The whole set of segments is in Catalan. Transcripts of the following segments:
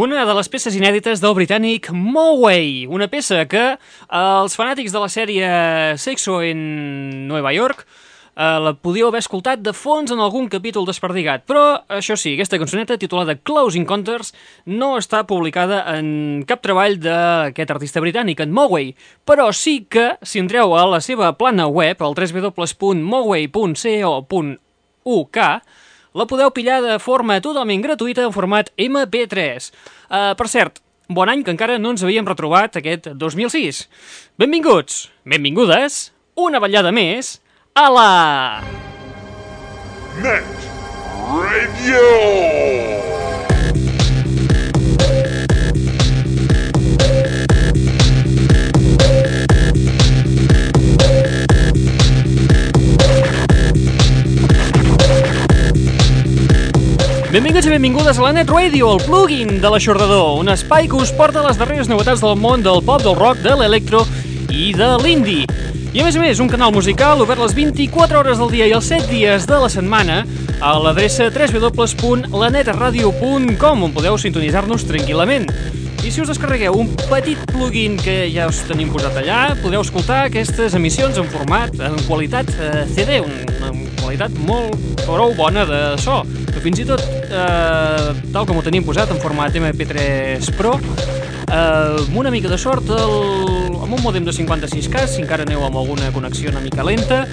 Una de les peces inèdites del britànic Moway, una peça que els fanàtics de la sèrie Sexo en Nueva York eh, la podíeu haver escoltat de fons en algun capítol desperdigat, però això sí, aquesta cançoneta titulada Close Encounters no està publicada en cap treball d'aquest artista britànic, en Moway, però sí que, si entreu a la seva plana web, al www.moway.co.uk, la podeu pillar de forma totalment gratuïta en format MP3. Uh, eh, per cert, bon any que encara no ens havíem retrobat aquest 2006. Benvinguts, benvingudes, una ballada més a la... Net Radio! Benvinguts i benvingudes a la Net Radio, el plugin de l'aixordador, un espai que us porta les darreres novetats del món del pop, del rock, de l'electro i de l'indie. I a més a més, un canal musical obert les 24 hores del dia i els 7 dies de la setmana a l'adreça www.lanetradio.com on podeu sintonitzar-nos tranquil·lament. I si us descarregueu un petit plugin que ja us tenim posat allà, podeu escoltar aquestes emissions en format, en qualitat eh, CD, una qualitat molt prou bona de so, que fins i tot, eh, tal com ho tenim posat en format MP3 Pro, eh, amb una mica de sort, el, amb un modem de 56K, si encara aneu amb alguna connexió una mica lenta,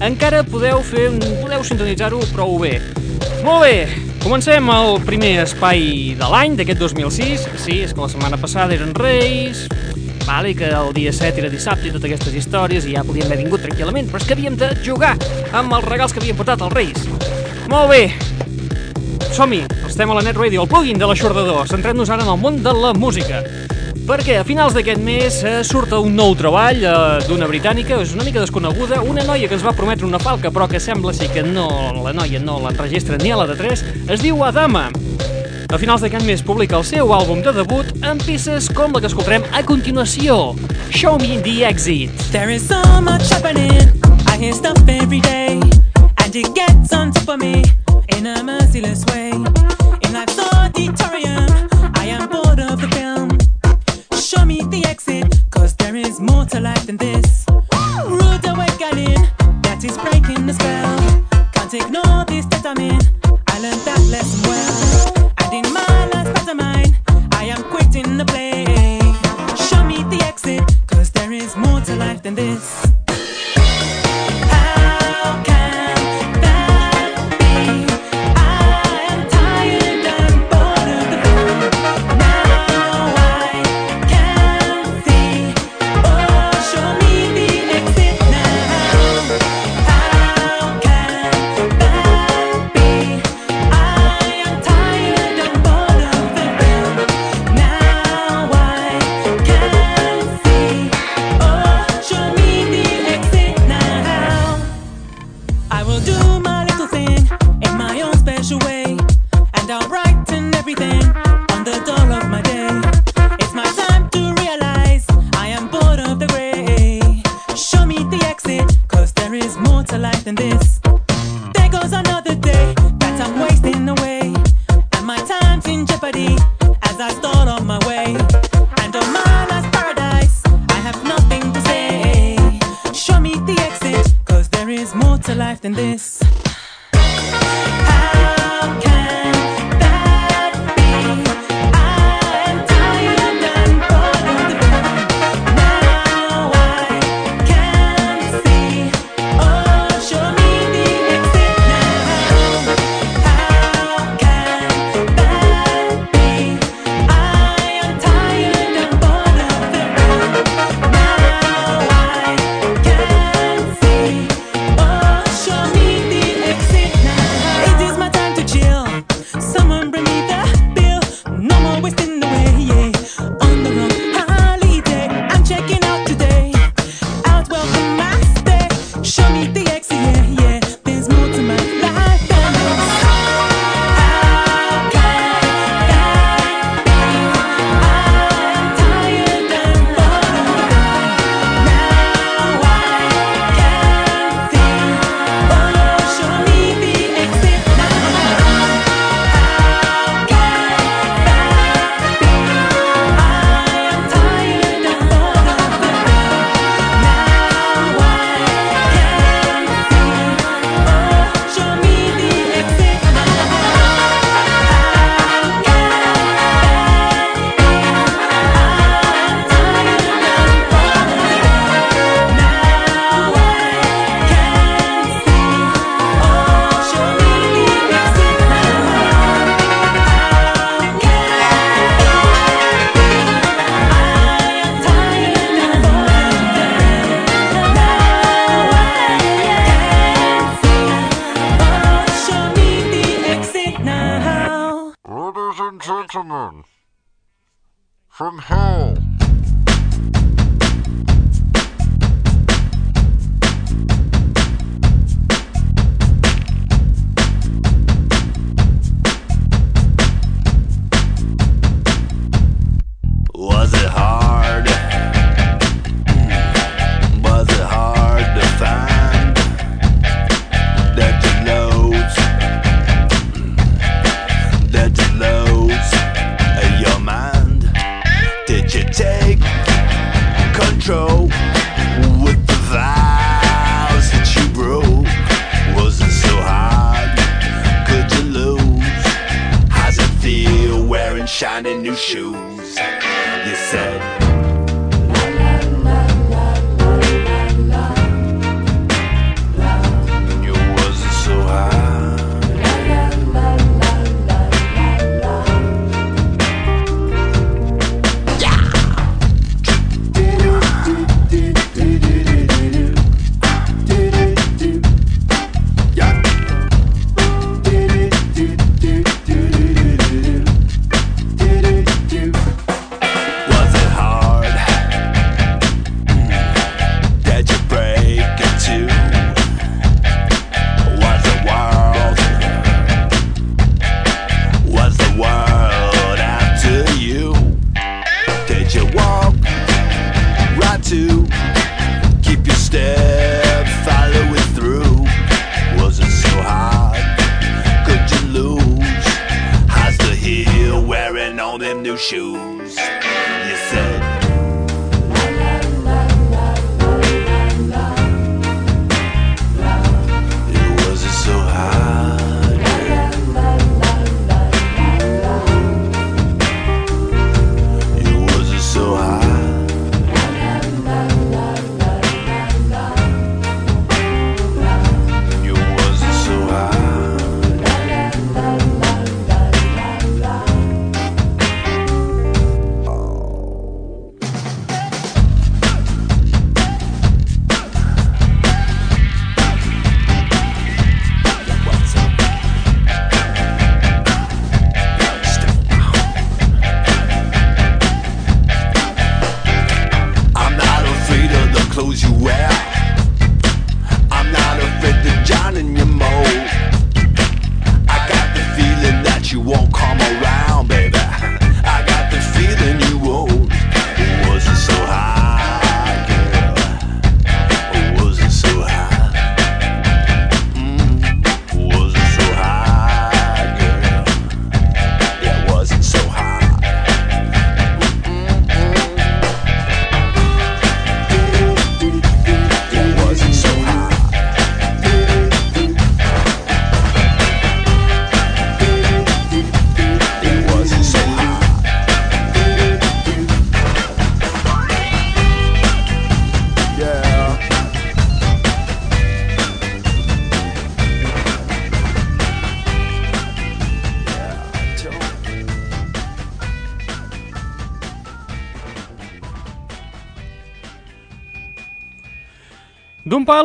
encara podeu fer podeu sintonitzar-ho prou bé. Molt bé, comencem el primer espai de l'any d'aquest 2006. Sí, és que la setmana passada eren Reis, vale, que el dia 7 era dissabte i totes aquestes històries i ja podíem haver vingut tranquil·lament, però és que havíem de jugar amb els regals que havien portat els Reis. Molt bé, som-hi, estem a la Net Radio, el plugin de l'aixordador. Centrem-nos ara en el món de la música perquè a finals d'aquest mes eh, surt un nou treball eh, d'una britànica, és una mica desconeguda, una noia que ens va prometre una falca però que sembla ser que no, la noia no l'enregistra ni a la de 3, es diu Adama. A finals d'aquest mes publica el seu àlbum de debut amb peces com la que escoltarem a continuació, Show Me the Exit. There is so much happening, I hear stuff every day, and it gets on top of me in a merciless way. In life's auditorium, I am bored of the film. Show me the exit, cause there is more to life than this.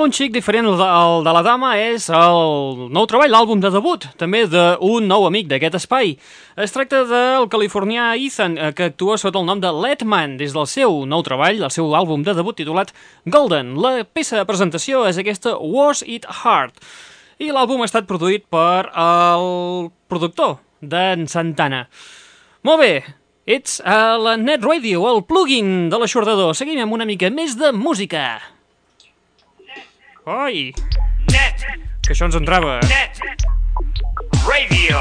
Un xic diferent al de, la dama és el nou treball, l'àlbum de debut, també d'un nou amic d'aquest espai. Es tracta del californià Ethan, eh, que actua sota el nom de Letman des del seu nou treball, el seu àlbum de debut titulat Golden. La peça de presentació és aquesta Was It Hard. I l'àlbum ha estat produït per el productor d'en Santana. Molt bé, ets a la Net Radio, el plugin de l'aixordador. Seguim amb una mica més de música. Ai, Net que això ens entrava. Net Radio.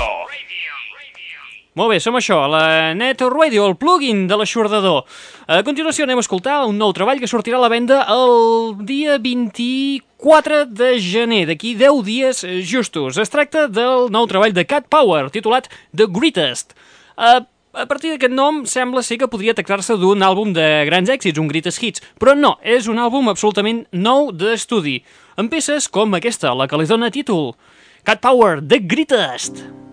Molt bé, som això, la Net Radio, el plugin de l'aixordador. A continuació anem a escoltar un nou treball que sortirà a la venda el dia 24 de gener, d'aquí 10 dies justos. Es tracta del nou treball de Cat Power, titulat The Greatest. A, a partir d'aquest nom sembla ser que podria tractar-se d'un àlbum de grans èxits, un Greatest Hits, però no, és un àlbum absolutament nou d'estudi, amb peces com aquesta, la que li dona títol. Cat Power, The Greatest.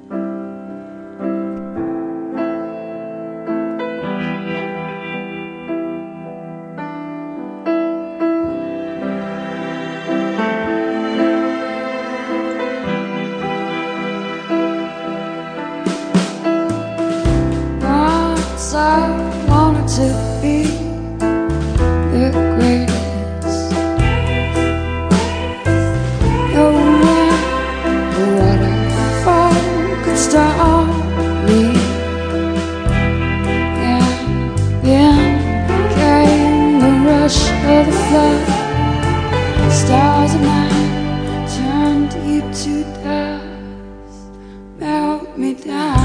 I wanted to be the greatest. No could stop me. And came the rush of the flood. Stars turned deep to dust, melt me down.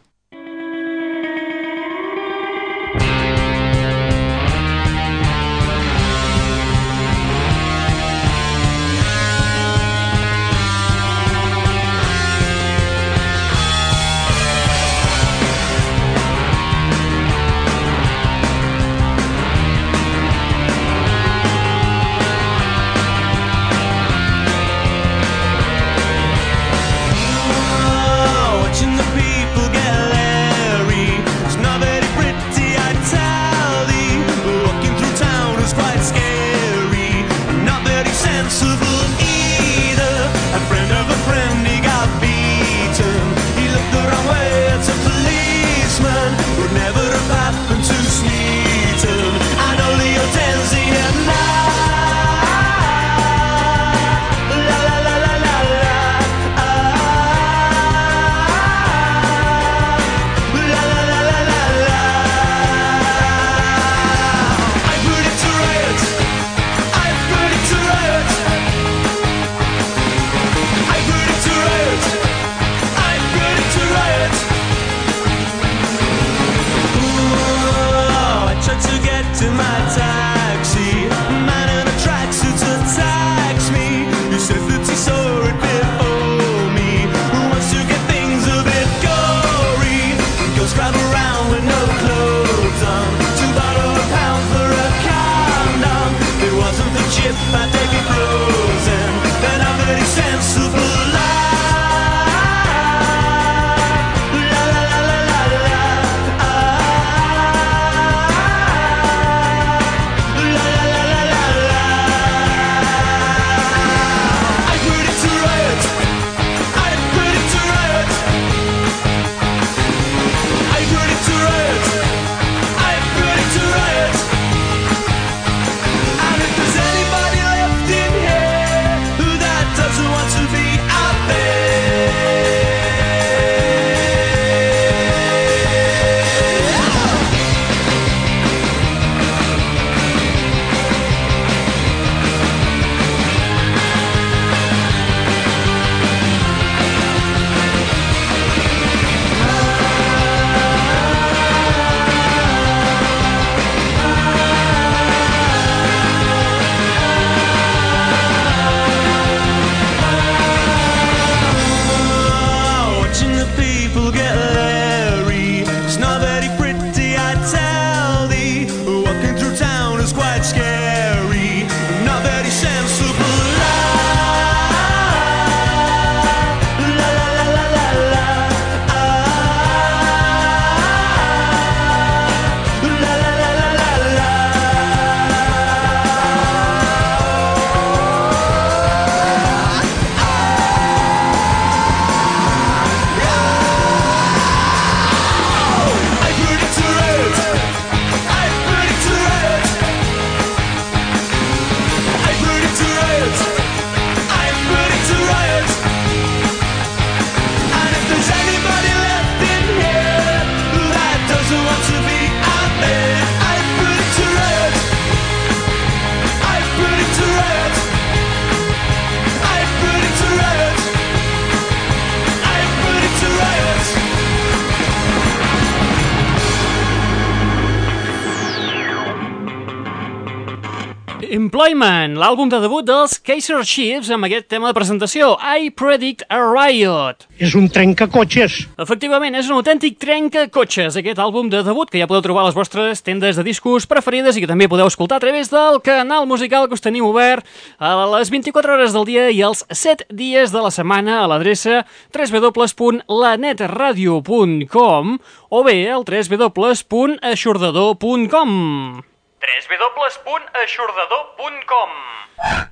l'àlbum de debut dels Kaiser Chiefs amb aquest tema de presentació, I Predict a Riot. És un trencacotxes. Efectivament, és un autèntic trencacotxes, aquest àlbum de debut que ja podeu trobar a les vostres tendes de discos preferides i que també podeu escoltar a través del canal musical que us teniu obert a les 24 hores del dia i els 7 dies de la setmana a l'adreça www.lanetradio.com o bé al www.aixordador.com www.aixordador.com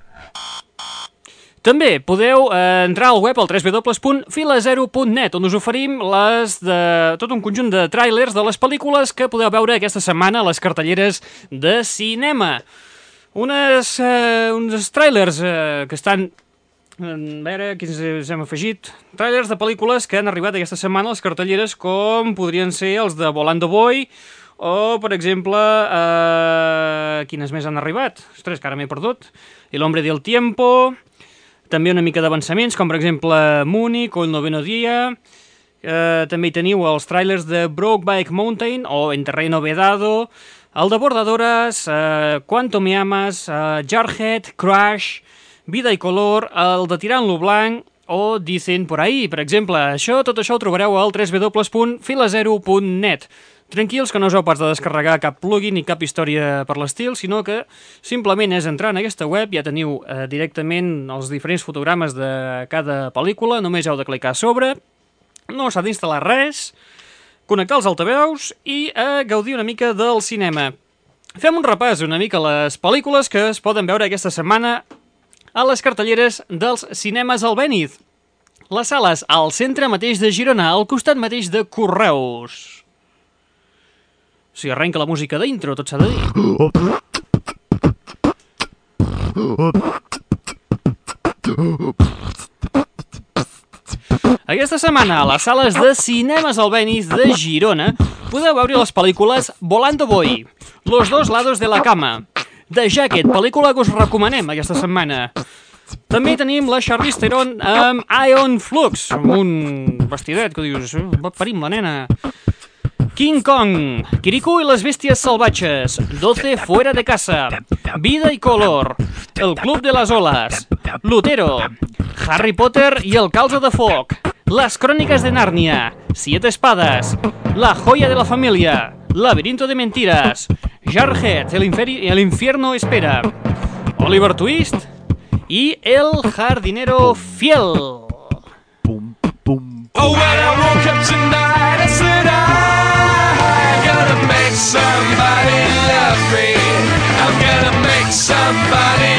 també podeu eh, entrar al web al www.filazero.net on us oferim les de, tot un conjunt de tràilers de les pel·lícules que podeu veure aquesta setmana a les cartelleres de cinema. Unes, eh, uns tràilers eh, que estan mm, a veure quins hem afegit. Tràilers de pel·lícules que han arribat aquesta setmana a les cartelleres com podrien ser els de Volando Boy, o, per exemple, eh, quines més han arribat? Ostres, que ara m'he perdut. El hombre del tiempo, també una mica d'avançaments, com per exemple Múnich o El noveno dia. Eh, també hi teniu els trailers de Brokeback Mountain o En terreno vedado, el de Bordadores, eh, Quanto me amas, eh, Jarhead, Crash, Vida i color, el de Tirant-lo blanc o Dicen por ahí, per exemple. Això, tot això ho trobareu al www.filazero.net. Tranquils que no us heu pas de descarregar cap plugin ni cap història per l'estil, sinó que simplement és entrar en aquesta web, ja teniu eh, directament els diferents fotogrames de cada pel·lícula, només heu de clicar a sobre, no s'ha d'instal·lar res, connectar els altaveus i eh, gaudir una mica del cinema. Fem un repàs una mica a les pel·lícules que es poden veure aquesta setmana a les cartelleres dels cinemes al Bèniz. Les sales al centre mateix de Girona, al costat mateix de Correus. Si arrenca la música d'intro, tot s'ha de dir. Aquesta setmana a les sales de cinemes al Benis de Girona podeu veure les pel·lícules Volando Boy, Los dos lados de la cama, The Jacket, pel·lícula que us recomanem aquesta setmana. També tenim la Charlize Theron amb Ion Flux, amb un vestidet que dius, "Eh, va parim la nena. King Kong, Kirikou y las bestias salvajes, 12 fuera de casa, Vida y color, El club de las olas, Lutero, Harry Potter y el calzo de foc, Las crónicas de Narnia, Siete espadas, La joya de la familia, Laberinto de mentiras, Jarhead, el, infierno espera, Oliver Twist y El jardinero fiel. Oh, somebody love me. I'm gonna make somebody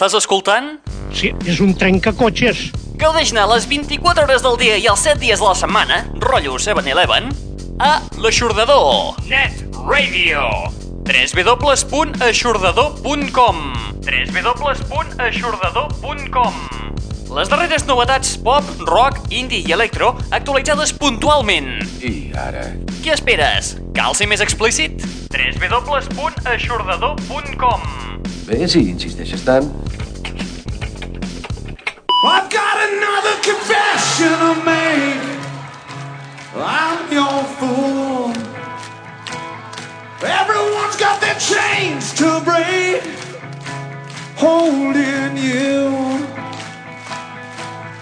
Estàs escoltant? Sí, és un tren que cotxes. Gaudeix-ne les 24 hores del dia i els 7 dies de la setmana, rotllo 7-Eleven, a l'Aixordador. Net Radio. www.aixordador.com www.aixordador.com les darreres novetats pop, rock, indie i electro actualitzades puntualment. I ara? Què esperes? Cal ser més explícit? www.aixordador.com Bé, si insisteixes tant. I've got another confession to make I'm your fool Everyone's got their chains to break Holding you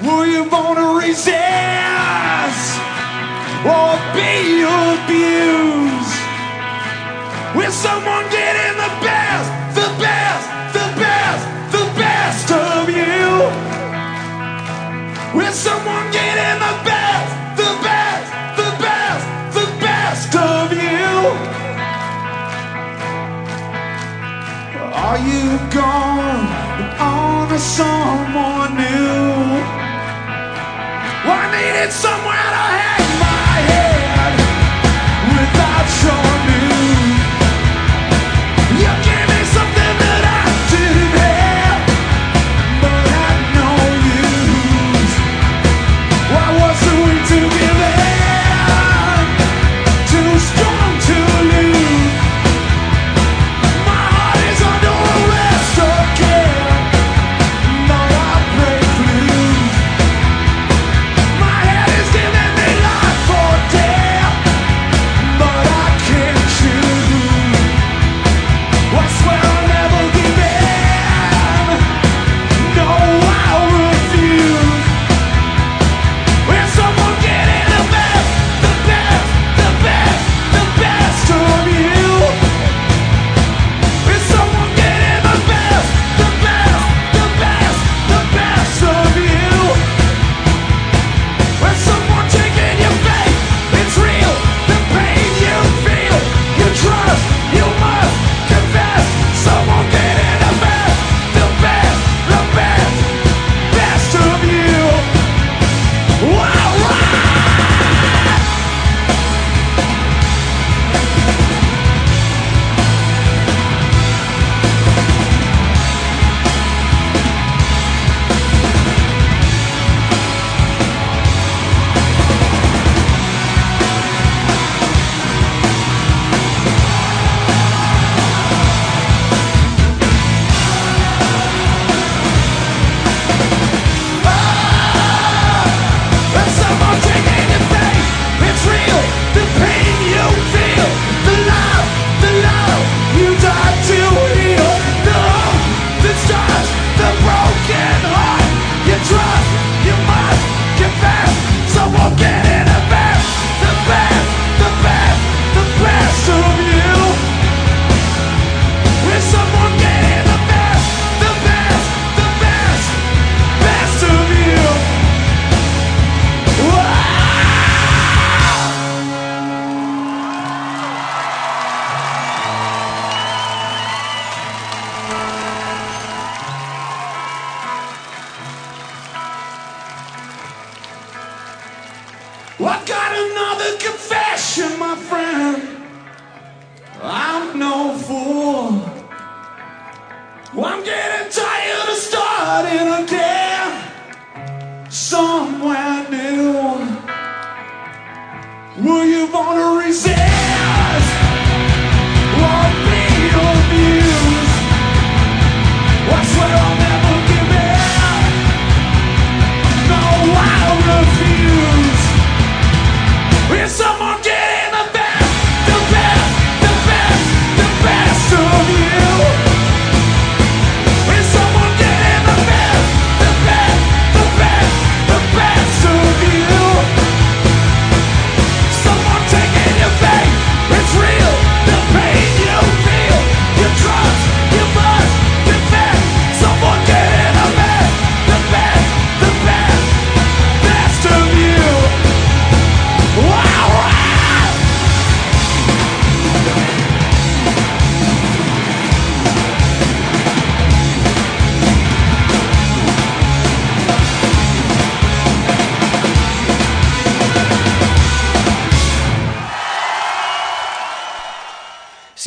Who you gonna resist or be abused? Will someone get in the best, the best, the best, the best of you? Will someone get in the best, the best, the best, the best of you? Are you gone on to someone new? I mean, it so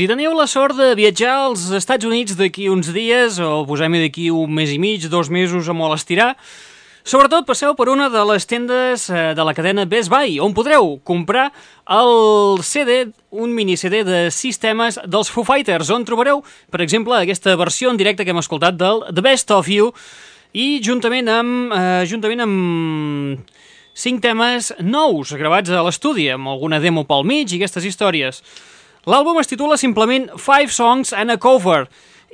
Si teniu la sort de viatjar als Estats Units d'aquí uns dies, o posem-hi d'aquí un mes i mig, dos mesos a molt estirar, sobretot passeu per una de les tendes eh, de la cadena Best Buy, on podreu comprar el CD, un mini CD de sis temes dels Foo Fighters, on trobareu, per exemple, aquesta versió en directe que hem escoltat del The Best of You, i juntament amb, eh, juntament amb cinc temes nous gravats a l'estudi, amb alguna demo pel mig i aquestes històries. L'àlbum es titula simplement Five Songs and a Cover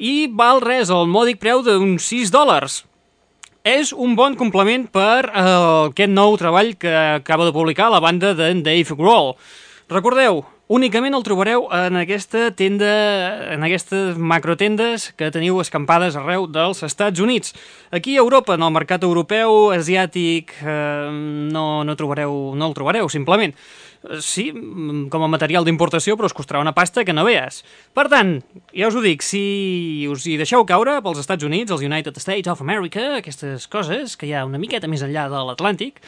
i val res al mòdic preu d'uns 6 dòlars. És un bon complement per eh, aquest nou treball que acaba de publicar la banda d'en Dave Grohl. Recordeu, únicament el trobareu en aquesta tenda, en aquestes macrotendes que teniu escampades arreu dels Estats Units. Aquí a Europa, en el mercat europeu, asiàtic, eh, no, no, trobareu, no el trobareu, simplement. Eh, Sí, mm, com a material d'importació, però us costarà una pasta que no veus. Per tant, ja us ho dic, si us hi deixeu caure pels Estats Units, els United States of America, aquestes coses, que hi ha una miqueta més enllà de l'Atlàntic,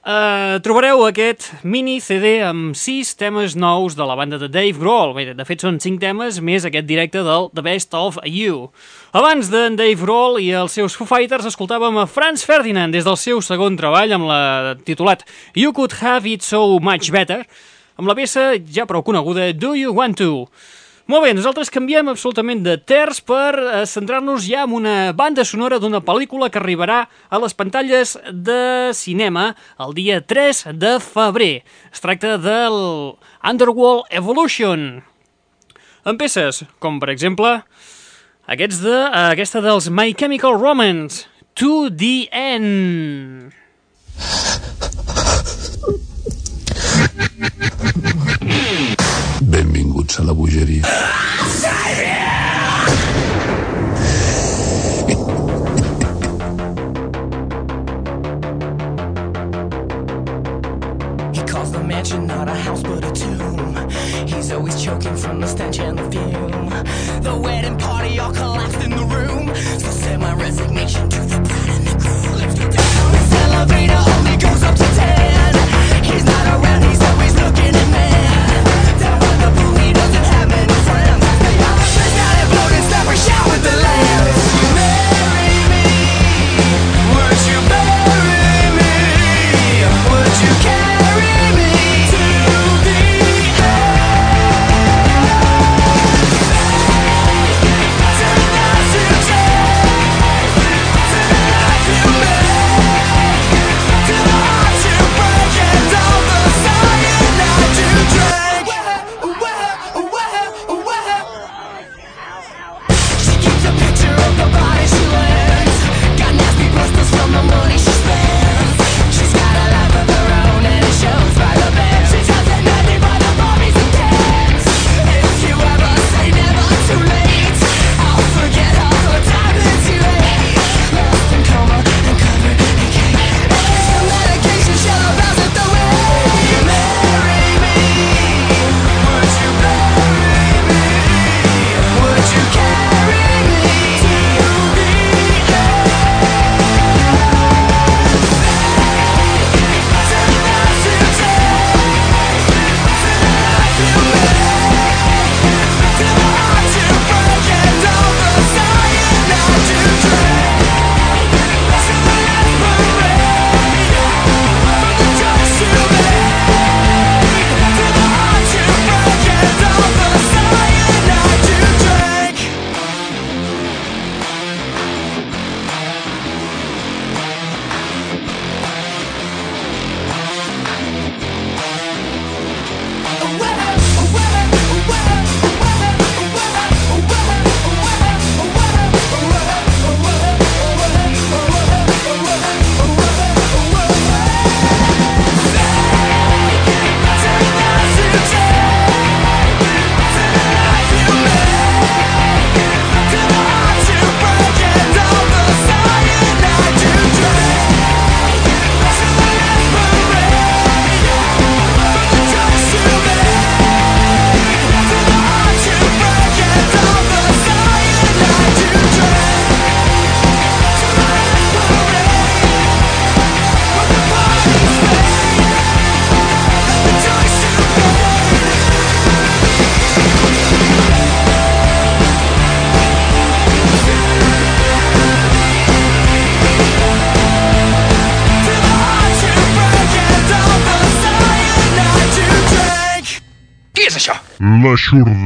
Uh, trobareu aquest mini CD amb sis temes nous de la banda de Dave Grohl. Bé, de fet, són cinc temes més aquest directe del The Best of You. Abans d'en Dave Grohl i els seus Foo Fighters escoltàvem a Franz Ferdinand des del seu segon treball amb la titulat You Could Have It So Much Better, amb la peça ja prou coneguda Do You Want To? Molt bé, nosaltres canviem absolutament de terç per eh, centrar-nos ja en una banda sonora d'una pel·lícula que arribarà a les pantalles de cinema el dia 3 de febrer. Es tracta del Underworld Evolution. Amb peces, com per exemple aquests de, eh, aquesta dels My Chemical Romance, To the End. Benvinguts a la. He calls the mansion not a house but a tomb. He's always choking from the stench and the fume. The wedding party all collapsed in the room. So send my resignation to the bride and the groom. Let's down. This elevator only goes up to ten.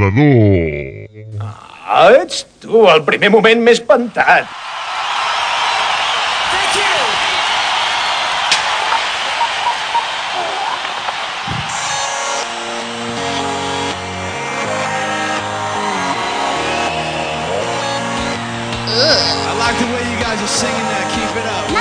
Salvador. Ah, ets tu, el primer moment més espantat. Uh, I like the way you guys are singing that. Keep it up.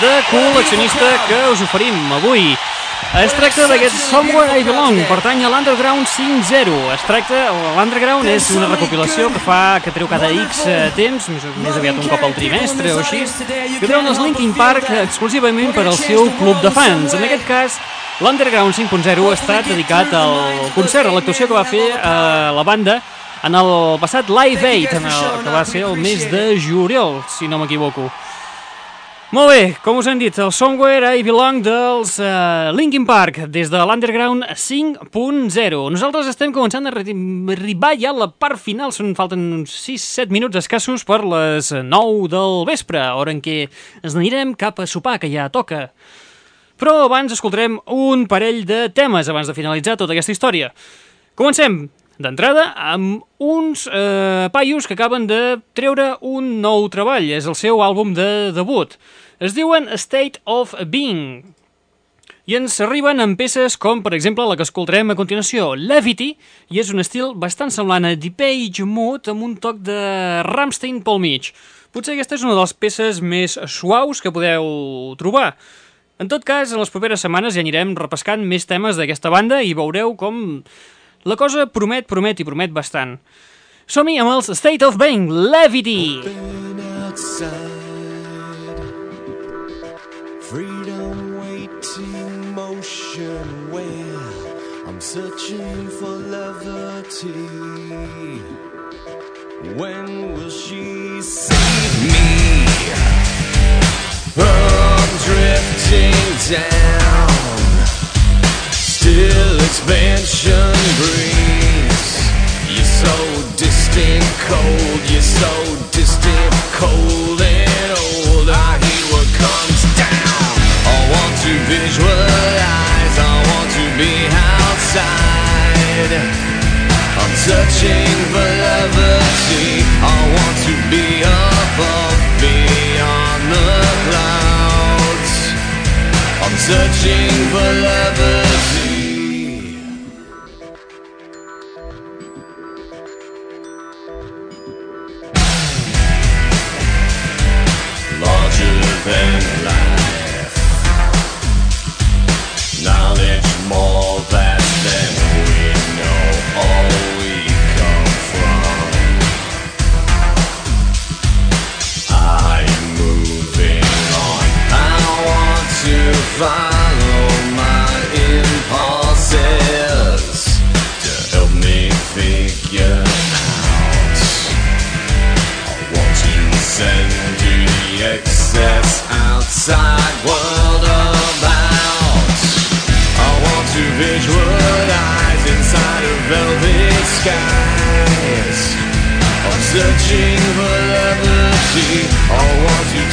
de col·leccionista que us oferim avui. Es tracta d'aquest Somewhere I Belong, pertany a l'Underground 5.0. Es tracta, l'Underground és una recopilació que fa, que treu cada X eh, temps, més, més aviat un cop al trimestre o així, que treu els Linkin Park exclusivament per al seu club de fans. En aquest cas, l'Underground 5.0 està dedicat al concert, a l'actuació que va fer a la banda en el passat Live Aid, en el, que va ser el mes de juliol, si no m'equivoco. Molt bé, com us hem dit, el Somewhere I Belong dels uh, Linkin Park, des de l'Underground 5.0. Nosaltres estem començant a arribar ja a la part final, són, falten uns 6-7 minuts escassos per les 9 del vespre, hora en què ens anirem cap a sopar, que ja toca. Però abans escoltarem un parell de temes abans de finalitzar tota aquesta història. Comencem! D'entrada, amb uns eh, paios que acaben de treure un nou treball, és el seu àlbum de debut. Es diuen State of Being, i ens arriben amb peces com, per exemple, la que escoltarem a continuació, Levity, i és un estil bastant semblant a Deep Age Mood amb un toc de Rammstein pel mig. Potser aquesta és una de les peces més suaus que podeu trobar. En tot cas, en les properes setmanes ja anirem repescant més temes d'aquesta banda i veureu com la cosa promet, promet i promet bastant. Som-hi amb els State of Being, Levity! Freedom waiting motion where I'm searching for levity. When will she see me? I'm drifting down. Expansion breeze. You're so distant, cold. You're so distant, cold and old. I hate what comes down. I want to visualize. I want to be outside. I'm searching for levity. I want to be above, beyond the clouds. I'm searching for levity.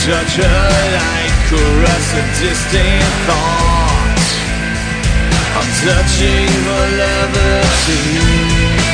Want to touch a light, caress a distant thought. I'm searching for levity.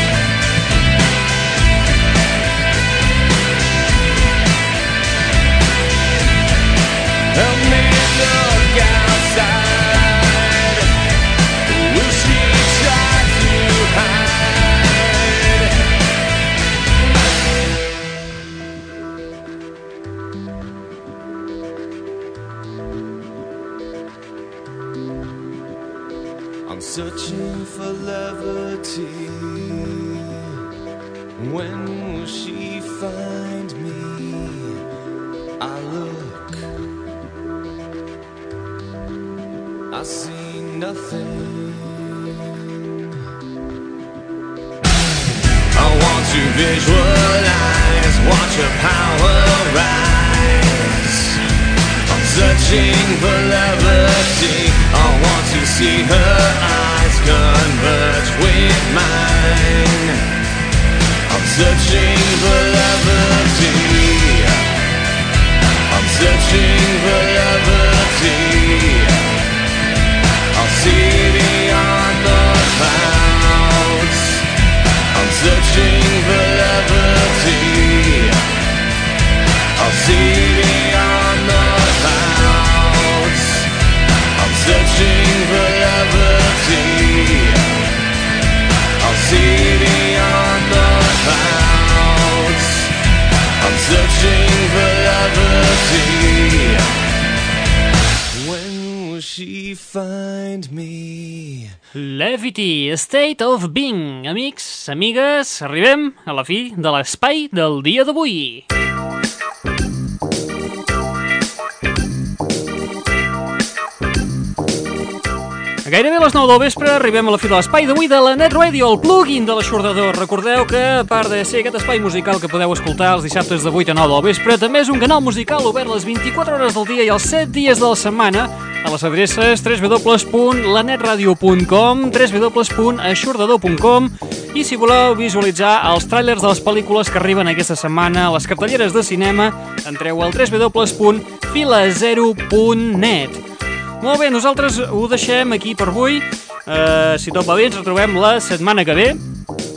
Nothing. I want to visualize, watch her power rise. I'm searching for levity. I want to see her eyes converge with mine. I'm searching for levity. I'm searching for levity. Levity, State of Being. Amics, amigues, arribem a la fi de l'espai del dia d'avui. Gairebé a les 9 del vespre arribem a la fi de l'espai d'avui de la Net Radio, el plugin de l'aixordador. Recordeu que, a part de ser aquest espai musical que podeu escoltar els dissabtes de 8 a 9 del vespre, també és un canal musical obert les 24 hores del dia i els 7 dies de la setmana a les adreces www.lanetradio.com www.aixordador.com i si voleu visualitzar els tràilers de les pel·lícules que arriben aquesta setmana a les cartelleres de cinema, entreu al www.filazero.net molt bé, nosaltres ho deixem aquí per avui. Uh, si tot va bé, ens retrobem la setmana que ve.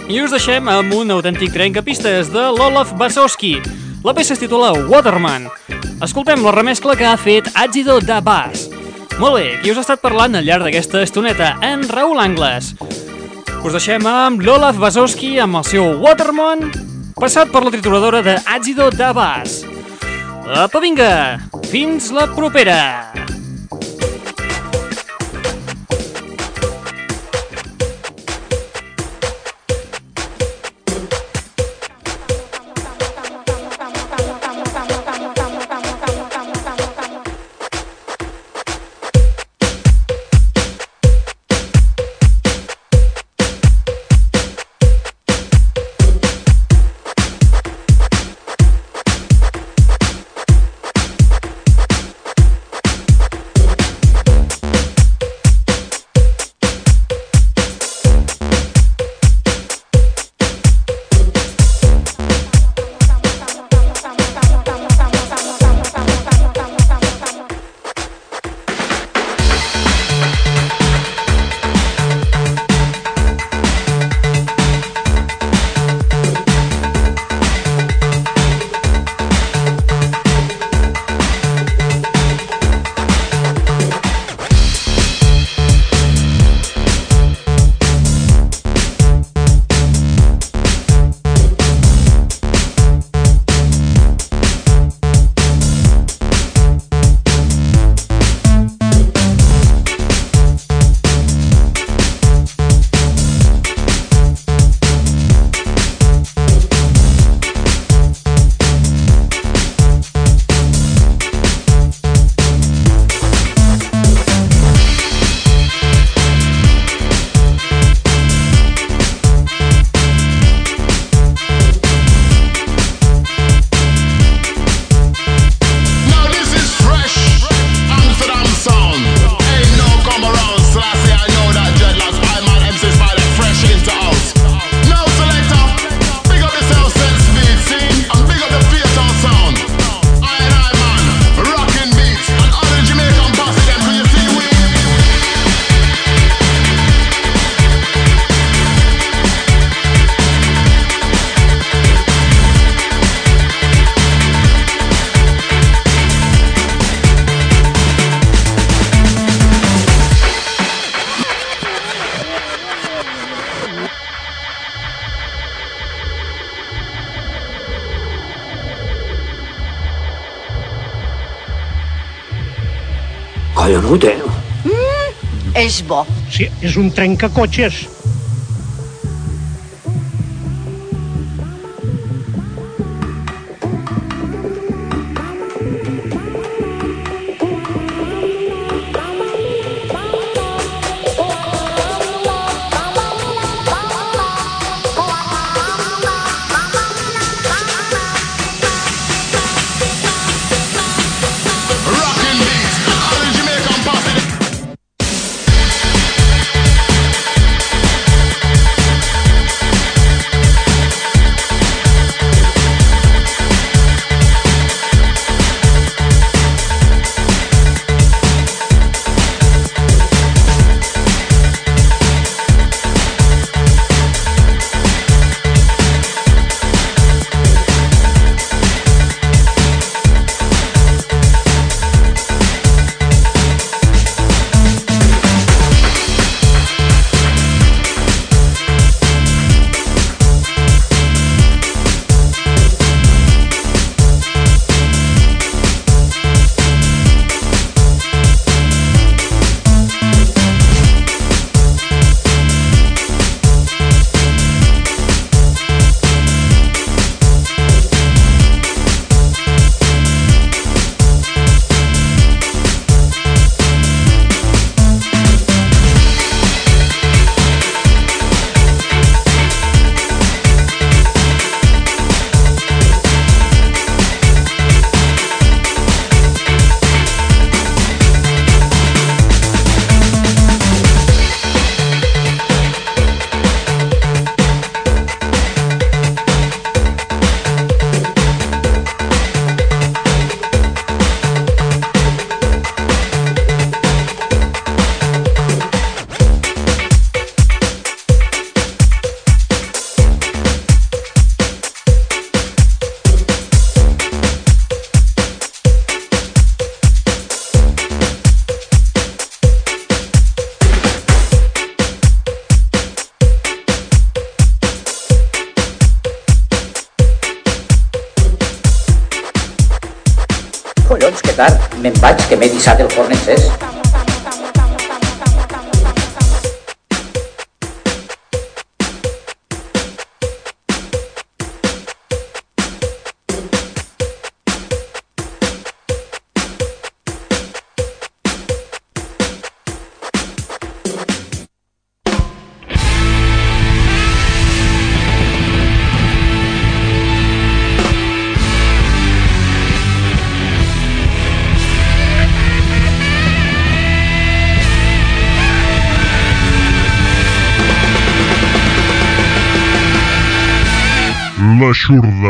I us deixem amb un autèntic trencapistes de l'Olaf Basowski. La peça es titula Waterman. Escoltem la remescla que ha fet Agido de Bas. Molt bé, qui us ha estat parlant al llarg d'aquesta estoneta? En Raül Angles. Us deixem amb l'Olaf Basowski amb el seu Waterman, passat per la trituradora de Àgido de Bas. Apa, vinga! Fins la propera! jo eh? Mm, és bo. Sí, és un trencacotxes.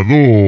L'aixordador.